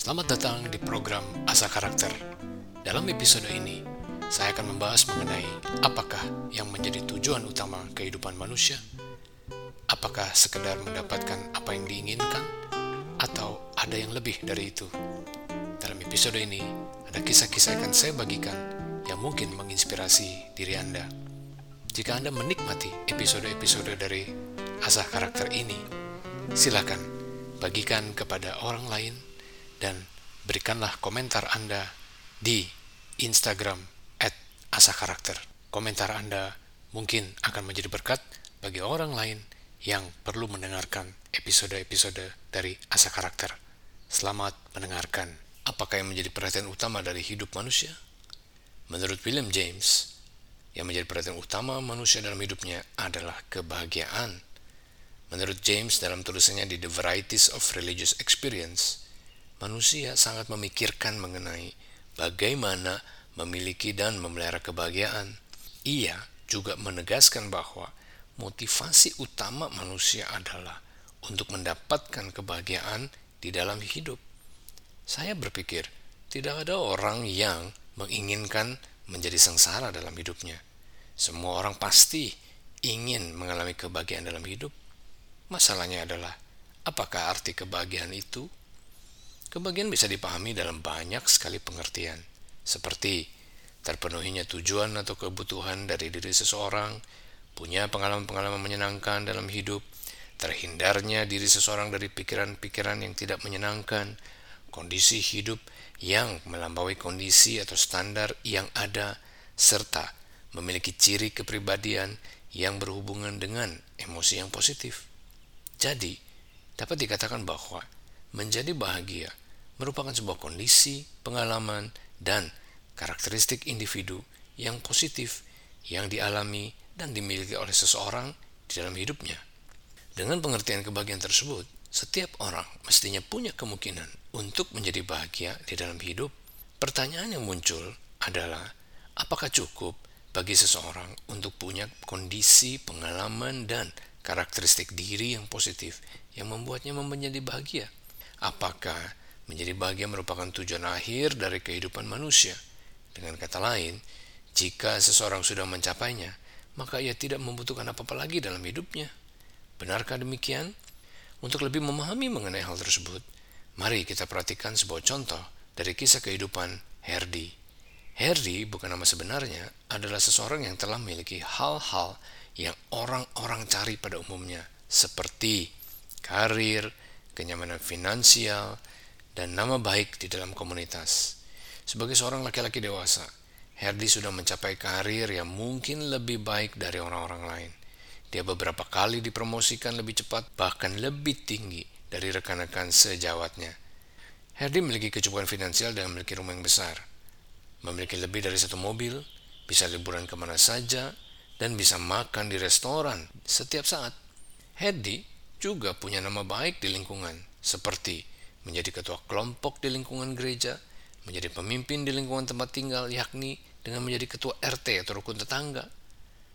Selamat datang di program Asa Karakter. Dalam episode ini, saya akan membahas mengenai apakah yang menjadi tujuan utama kehidupan manusia. Apakah sekedar mendapatkan apa yang diinginkan, atau ada yang lebih dari itu? Dalam episode ini, ada kisah-kisah yang akan saya bagikan yang mungkin menginspirasi diri Anda. Jika Anda menikmati episode-episode dari Asah Karakter ini, silakan bagikan kepada orang lain dan berikanlah komentar Anda di Instagram at asakarakter. Komentar Anda mungkin akan menjadi berkat bagi orang lain yang perlu mendengarkan episode-episode dari Asa Karakter. Selamat mendengarkan. Apakah yang menjadi perhatian utama dari hidup manusia? Menurut William James, yang menjadi perhatian utama manusia dalam hidupnya adalah kebahagiaan. Menurut James dalam tulisannya di The Varieties of Religious Experience, manusia sangat memikirkan mengenai bagaimana memiliki dan memelihara kebahagiaan. Ia juga menegaskan bahwa motivasi utama manusia adalah untuk mendapatkan kebahagiaan di dalam hidup. Saya berpikir, tidak ada orang yang menginginkan menjadi sengsara dalam hidupnya. Semua orang pasti ingin mengalami kebahagiaan dalam hidup. Masalahnya adalah, apakah arti kebahagiaan itu? Kebahagiaan bisa dipahami dalam banyak sekali pengertian, seperti terpenuhinya tujuan atau kebutuhan dari diri seseorang, punya pengalaman-pengalaman menyenangkan dalam hidup, terhindarnya diri seseorang dari pikiran-pikiran yang tidak menyenangkan, kondisi hidup yang melampaui kondisi atau standar yang ada, serta memiliki ciri kepribadian yang berhubungan dengan emosi yang positif. Jadi, dapat dikatakan bahwa menjadi bahagia merupakan sebuah kondisi, pengalaman, dan karakteristik individu yang positif yang dialami dan dimiliki oleh seseorang di dalam hidupnya. Dengan pengertian kebahagiaan tersebut, setiap orang mestinya punya kemungkinan untuk menjadi bahagia di dalam hidup. Pertanyaan yang muncul adalah, apakah cukup bagi seseorang untuk punya kondisi, pengalaman, dan karakteristik diri yang positif yang membuatnya menjadi bahagia? Apakah Menjadi bahagia merupakan tujuan akhir dari kehidupan manusia. Dengan kata lain, jika seseorang sudah mencapainya, maka ia tidak membutuhkan apa-apa lagi dalam hidupnya. Benarkah demikian? Untuk lebih memahami mengenai hal tersebut, mari kita perhatikan sebuah contoh dari kisah kehidupan Herdi. Herdi bukan nama sebenarnya, adalah seseorang yang telah memiliki hal-hal yang orang-orang cari pada umumnya, seperti karir, kenyamanan finansial, dan nama baik di dalam komunitas. Sebagai seorang laki-laki dewasa, Herdi sudah mencapai karir yang mungkin lebih baik dari orang-orang lain. Dia beberapa kali dipromosikan lebih cepat, bahkan lebih tinggi dari rekan-rekan sejawatnya. Herdi memiliki kecukupan finansial dan memiliki rumah yang besar. Memiliki lebih dari satu mobil, bisa liburan ke mana saja, dan bisa makan di restoran setiap saat. Herdi juga punya nama baik di lingkungan, seperti menjadi ketua kelompok di lingkungan gereja, menjadi pemimpin di lingkungan tempat tinggal, yakni dengan menjadi ketua RT atau rukun tetangga.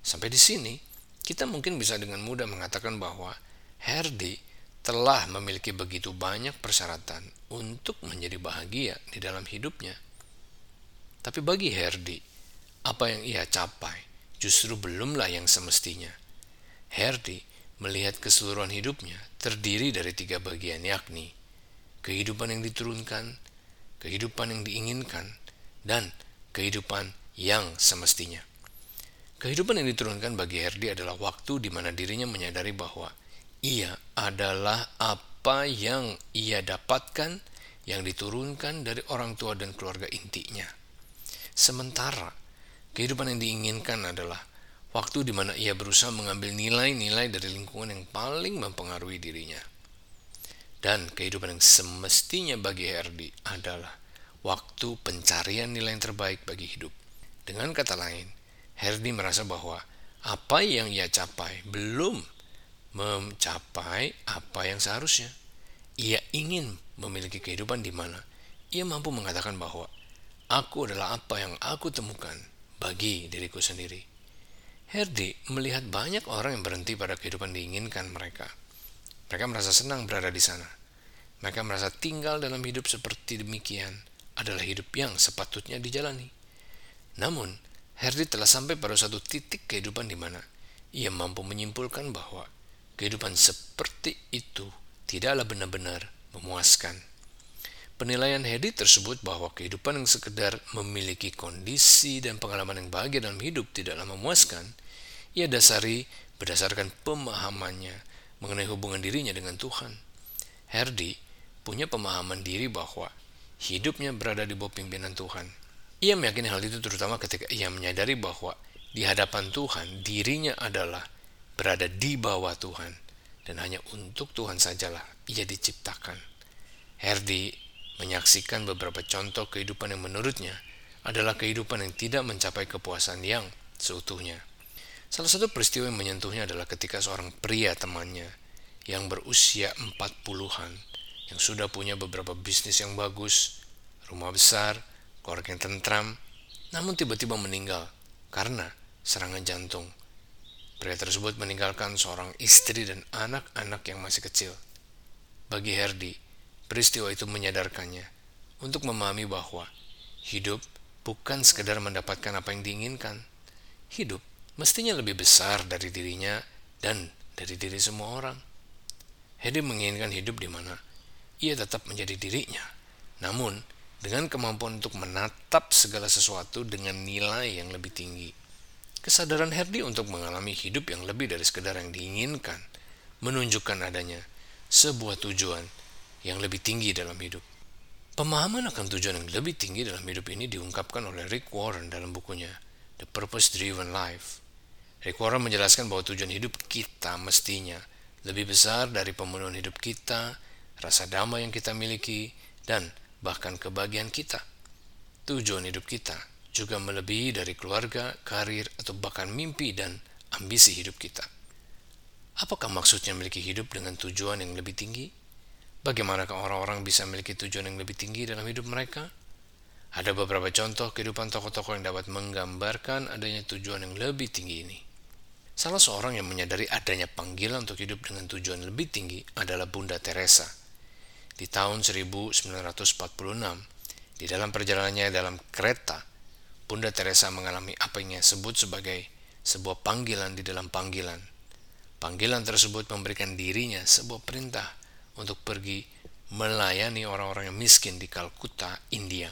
Sampai di sini, kita mungkin bisa dengan mudah mengatakan bahwa Herdi telah memiliki begitu banyak persyaratan untuk menjadi bahagia di dalam hidupnya. Tapi bagi Herdi, apa yang ia capai justru belumlah yang semestinya. Herdi melihat keseluruhan hidupnya terdiri dari tiga bagian yakni kehidupan yang diturunkan, kehidupan yang diinginkan, dan kehidupan yang semestinya. Kehidupan yang diturunkan bagi Herdi adalah waktu di mana dirinya menyadari bahwa ia adalah apa yang ia dapatkan yang diturunkan dari orang tua dan keluarga intinya. Sementara kehidupan yang diinginkan adalah waktu di mana ia berusaha mengambil nilai-nilai dari lingkungan yang paling mempengaruhi dirinya. Dan kehidupan yang semestinya bagi Herdi adalah waktu pencarian nilai yang terbaik bagi hidup. Dengan kata lain, Herdi merasa bahwa apa yang ia capai belum mencapai apa yang seharusnya. Ia ingin memiliki kehidupan di mana ia mampu mengatakan bahwa aku adalah apa yang aku temukan bagi diriku sendiri. Herdi melihat banyak orang yang berhenti pada kehidupan diinginkan mereka. Mereka merasa senang berada di sana. Mereka merasa tinggal dalam hidup seperti demikian adalah hidup yang sepatutnya dijalani. Namun, Herdi telah sampai pada suatu titik kehidupan di mana ia mampu menyimpulkan bahwa kehidupan seperti itu tidaklah benar-benar memuaskan. Penilaian Hedi tersebut bahwa kehidupan yang sekedar memiliki kondisi dan pengalaman yang bahagia dalam hidup tidaklah memuaskan, ia dasari berdasarkan pemahamannya mengenai hubungan dirinya dengan Tuhan. Herdi punya pemahaman diri bahwa hidupnya berada di bawah pimpinan Tuhan. Ia meyakini hal itu terutama ketika ia menyadari bahwa di hadapan Tuhan dirinya adalah berada di bawah Tuhan dan hanya untuk Tuhan sajalah ia diciptakan. Herdi menyaksikan beberapa contoh kehidupan yang menurutnya adalah kehidupan yang tidak mencapai kepuasan yang seutuhnya. Salah satu peristiwa yang menyentuhnya adalah ketika seorang pria temannya yang berusia 40-an yang sudah punya beberapa bisnis yang bagus, rumah besar, keluarga yang tentram, namun tiba-tiba meninggal karena serangan jantung. Pria tersebut meninggalkan seorang istri dan anak-anak yang masih kecil. Bagi Herdi, Peristiwa itu menyadarkannya untuk memahami bahwa hidup bukan sekedar mendapatkan apa yang diinginkan. Hidup mestinya lebih besar dari dirinya dan dari diri semua orang. Hedi menginginkan hidup di mana ia tetap menjadi dirinya, namun dengan kemampuan untuk menatap segala sesuatu dengan nilai yang lebih tinggi. Kesadaran Herdi untuk mengalami hidup yang lebih dari sekedar yang diinginkan menunjukkan adanya sebuah tujuan yang lebih tinggi dalam hidup. Pemahaman akan tujuan yang lebih tinggi dalam hidup ini diungkapkan oleh Rick Warren dalam bukunya The Purpose Driven Life. Rick Warren menjelaskan bahwa tujuan hidup kita mestinya lebih besar dari pemenuhan hidup kita, rasa damai yang kita miliki, dan bahkan kebahagiaan kita. Tujuan hidup kita juga melebihi dari keluarga, karir, atau bahkan mimpi dan ambisi hidup kita. Apakah maksudnya memiliki hidup dengan tujuan yang lebih tinggi? Bagaimanakah orang-orang bisa memiliki tujuan yang lebih tinggi dalam hidup mereka? Ada beberapa contoh kehidupan tokoh-tokoh yang dapat menggambarkan adanya tujuan yang lebih tinggi ini. Salah seorang yang menyadari adanya panggilan untuk hidup dengan tujuan lebih tinggi adalah Bunda Teresa. Di tahun 1946, di dalam perjalanannya dalam kereta, Bunda Teresa mengalami apa yang ia sebut sebagai sebuah panggilan di dalam panggilan. Panggilan tersebut memberikan dirinya sebuah perintah untuk pergi melayani orang-orang yang miskin di Kalkuta, India.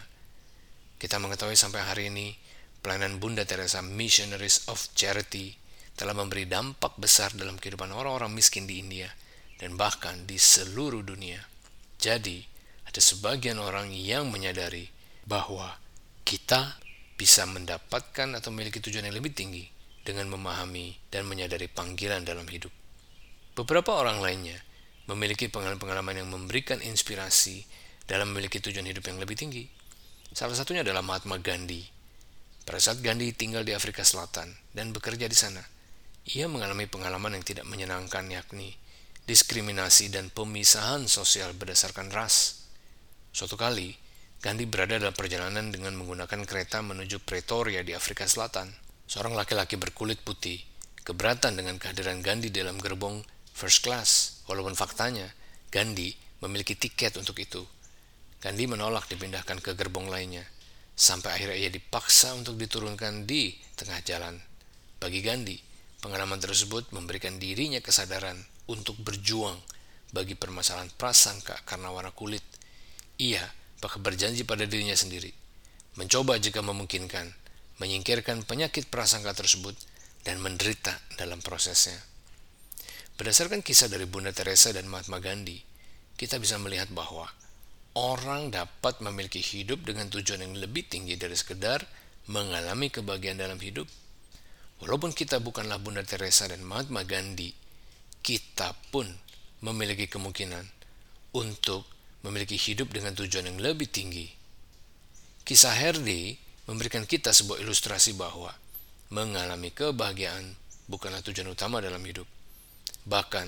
Kita mengetahui sampai hari ini pelayanan Bunda Teresa Missionaries of Charity telah memberi dampak besar dalam kehidupan orang-orang miskin di India dan bahkan di seluruh dunia. Jadi, ada sebagian orang yang menyadari bahwa kita bisa mendapatkan atau memiliki tujuan yang lebih tinggi dengan memahami dan menyadari panggilan dalam hidup. Beberapa orang lainnya memiliki pengalaman-pengalaman yang memberikan inspirasi dalam memiliki tujuan hidup yang lebih tinggi. Salah satunya adalah Mahatma Gandhi. Pada saat Gandhi tinggal di Afrika Selatan dan bekerja di sana, ia mengalami pengalaman yang tidak menyenangkan yakni diskriminasi dan pemisahan sosial berdasarkan ras. Suatu kali, Gandhi berada dalam perjalanan dengan menggunakan kereta menuju Pretoria di Afrika Selatan. Seorang laki-laki berkulit putih keberatan dengan kehadiran Gandhi dalam gerbong first class, walaupun faktanya Gandhi memiliki tiket untuk itu. Gandhi menolak dipindahkan ke gerbong lainnya, sampai akhirnya ia dipaksa untuk diturunkan di tengah jalan. Bagi Gandhi, pengalaman tersebut memberikan dirinya kesadaran untuk berjuang bagi permasalahan prasangka karena warna kulit. Ia berjanji pada dirinya sendiri, mencoba jika memungkinkan, menyingkirkan penyakit prasangka tersebut dan menderita dalam prosesnya. Berdasarkan kisah dari Bunda Teresa dan Mahatma Gandhi, kita bisa melihat bahwa orang dapat memiliki hidup dengan tujuan yang lebih tinggi dari sekedar mengalami kebahagiaan dalam hidup. Walaupun kita bukanlah Bunda Teresa dan Mahatma Gandhi, kita pun memiliki kemungkinan untuk memiliki hidup dengan tujuan yang lebih tinggi. Kisah Herdi memberikan kita sebuah ilustrasi bahwa mengalami kebahagiaan bukanlah tujuan utama dalam hidup Bahkan,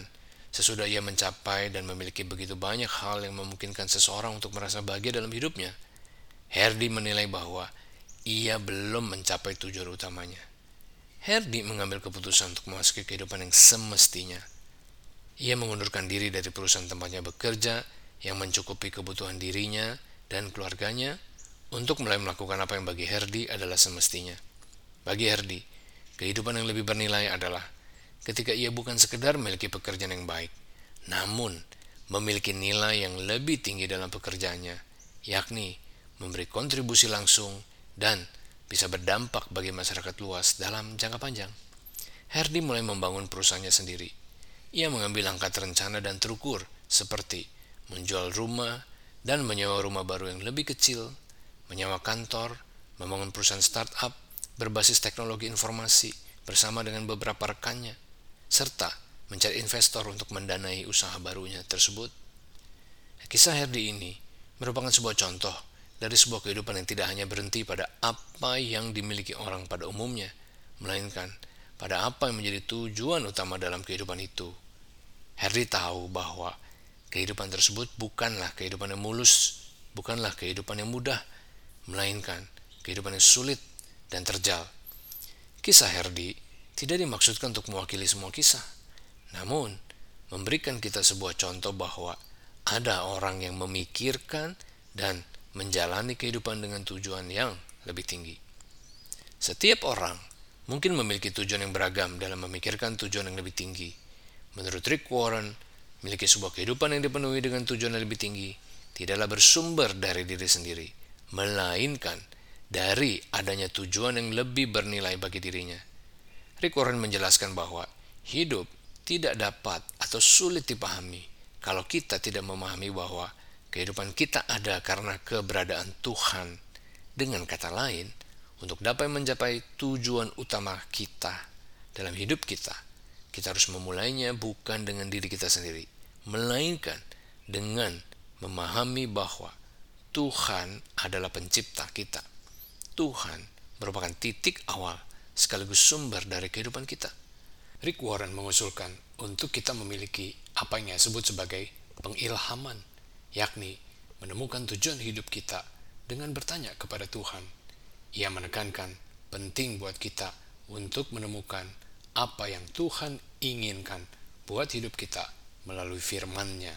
sesudah ia mencapai dan memiliki begitu banyak hal yang memungkinkan seseorang untuk merasa bahagia dalam hidupnya, Herdi menilai bahwa ia belum mencapai tujuan utamanya. Herdi mengambil keputusan untuk memasuki kehidupan yang semestinya. Ia mengundurkan diri dari perusahaan tempatnya bekerja yang mencukupi kebutuhan dirinya dan keluarganya untuk mulai melakukan apa yang bagi Herdi adalah semestinya. Bagi Herdi, kehidupan yang lebih bernilai adalah ketika ia bukan sekedar memiliki pekerjaan yang baik, namun memiliki nilai yang lebih tinggi dalam pekerjaannya, yakni memberi kontribusi langsung dan bisa berdampak bagi masyarakat luas dalam jangka panjang. Herdi mulai membangun perusahaannya sendiri. Ia mengambil langkah terencana dan terukur, seperti menjual rumah dan menyewa rumah baru yang lebih kecil, menyewa kantor, membangun perusahaan startup berbasis teknologi informasi bersama dengan beberapa rekannya, serta mencari investor untuk mendanai usaha barunya tersebut. Kisah Herdi ini merupakan sebuah contoh dari sebuah kehidupan yang tidak hanya berhenti pada apa yang dimiliki orang pada umumnya, melainkan pada apa yang menjadi tujuan utama dalam kehidupan itu. Herdi tahu bahwa kehidupan tersebut bukanlah kehidupan yang mulus, bukanlah kehidupan yang mudah, melainkan kehidupan yang sulit dan terjal. Kisah Herdi tidak dimaksudkan untuk mewakili semua kisah, namun memberikan kita sebuah contoh bahwa ada orang yang memikirkan dan menjalani kehidupan dengan tujuan yang lebih tinggi. Setiap orang mungkin memiliki tujuan yang beragam dalam memikirkan tujuan yang lebih tinggi. Menurut Rick Warren, memiliki sebuah kehidupan yang dipenuhi dengan tujuan yang lebih tinggi tidaklah bersumber dari diri sendiri, melainkan dari adanya tujuan yang lebih bernilai bagi dirinya. Warren menjelaskan bahwa hidup tidak dapat atau sulit dipahami kalau kita tidak memahami bahwa kehidupan kita ada karena keberadaan Tuhan. Dengan kata lain, untuk dapat mencapai tujuan utama kita dalam hidup kita, kita harus memulainya bukan dengan diri kita sendiri, melainkan dengan memahami bahwa Tuhan adalah pencipta kita. Tuhan merupakan titik awal sekaligus sumber dari kehidupan kita. Rick Warren mengusulkan untuk kita memiliki apa yang disebut sebagai pengilhaman, yakni menemukan tujuan hidup kita dengan bertanya kepada Tuhan. Ia menekankan penting buat kita untuk menemukan apa yang Tuhan inginkan buat hidup kita melalui firman-Nya.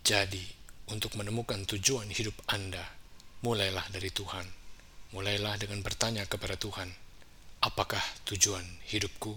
Jadi, untuk menemukan tujuan hidup Anda, mulailah dari Tuhan. Mulailah dengan bertanya kepada Tuhan, apakah tujuan hidupku?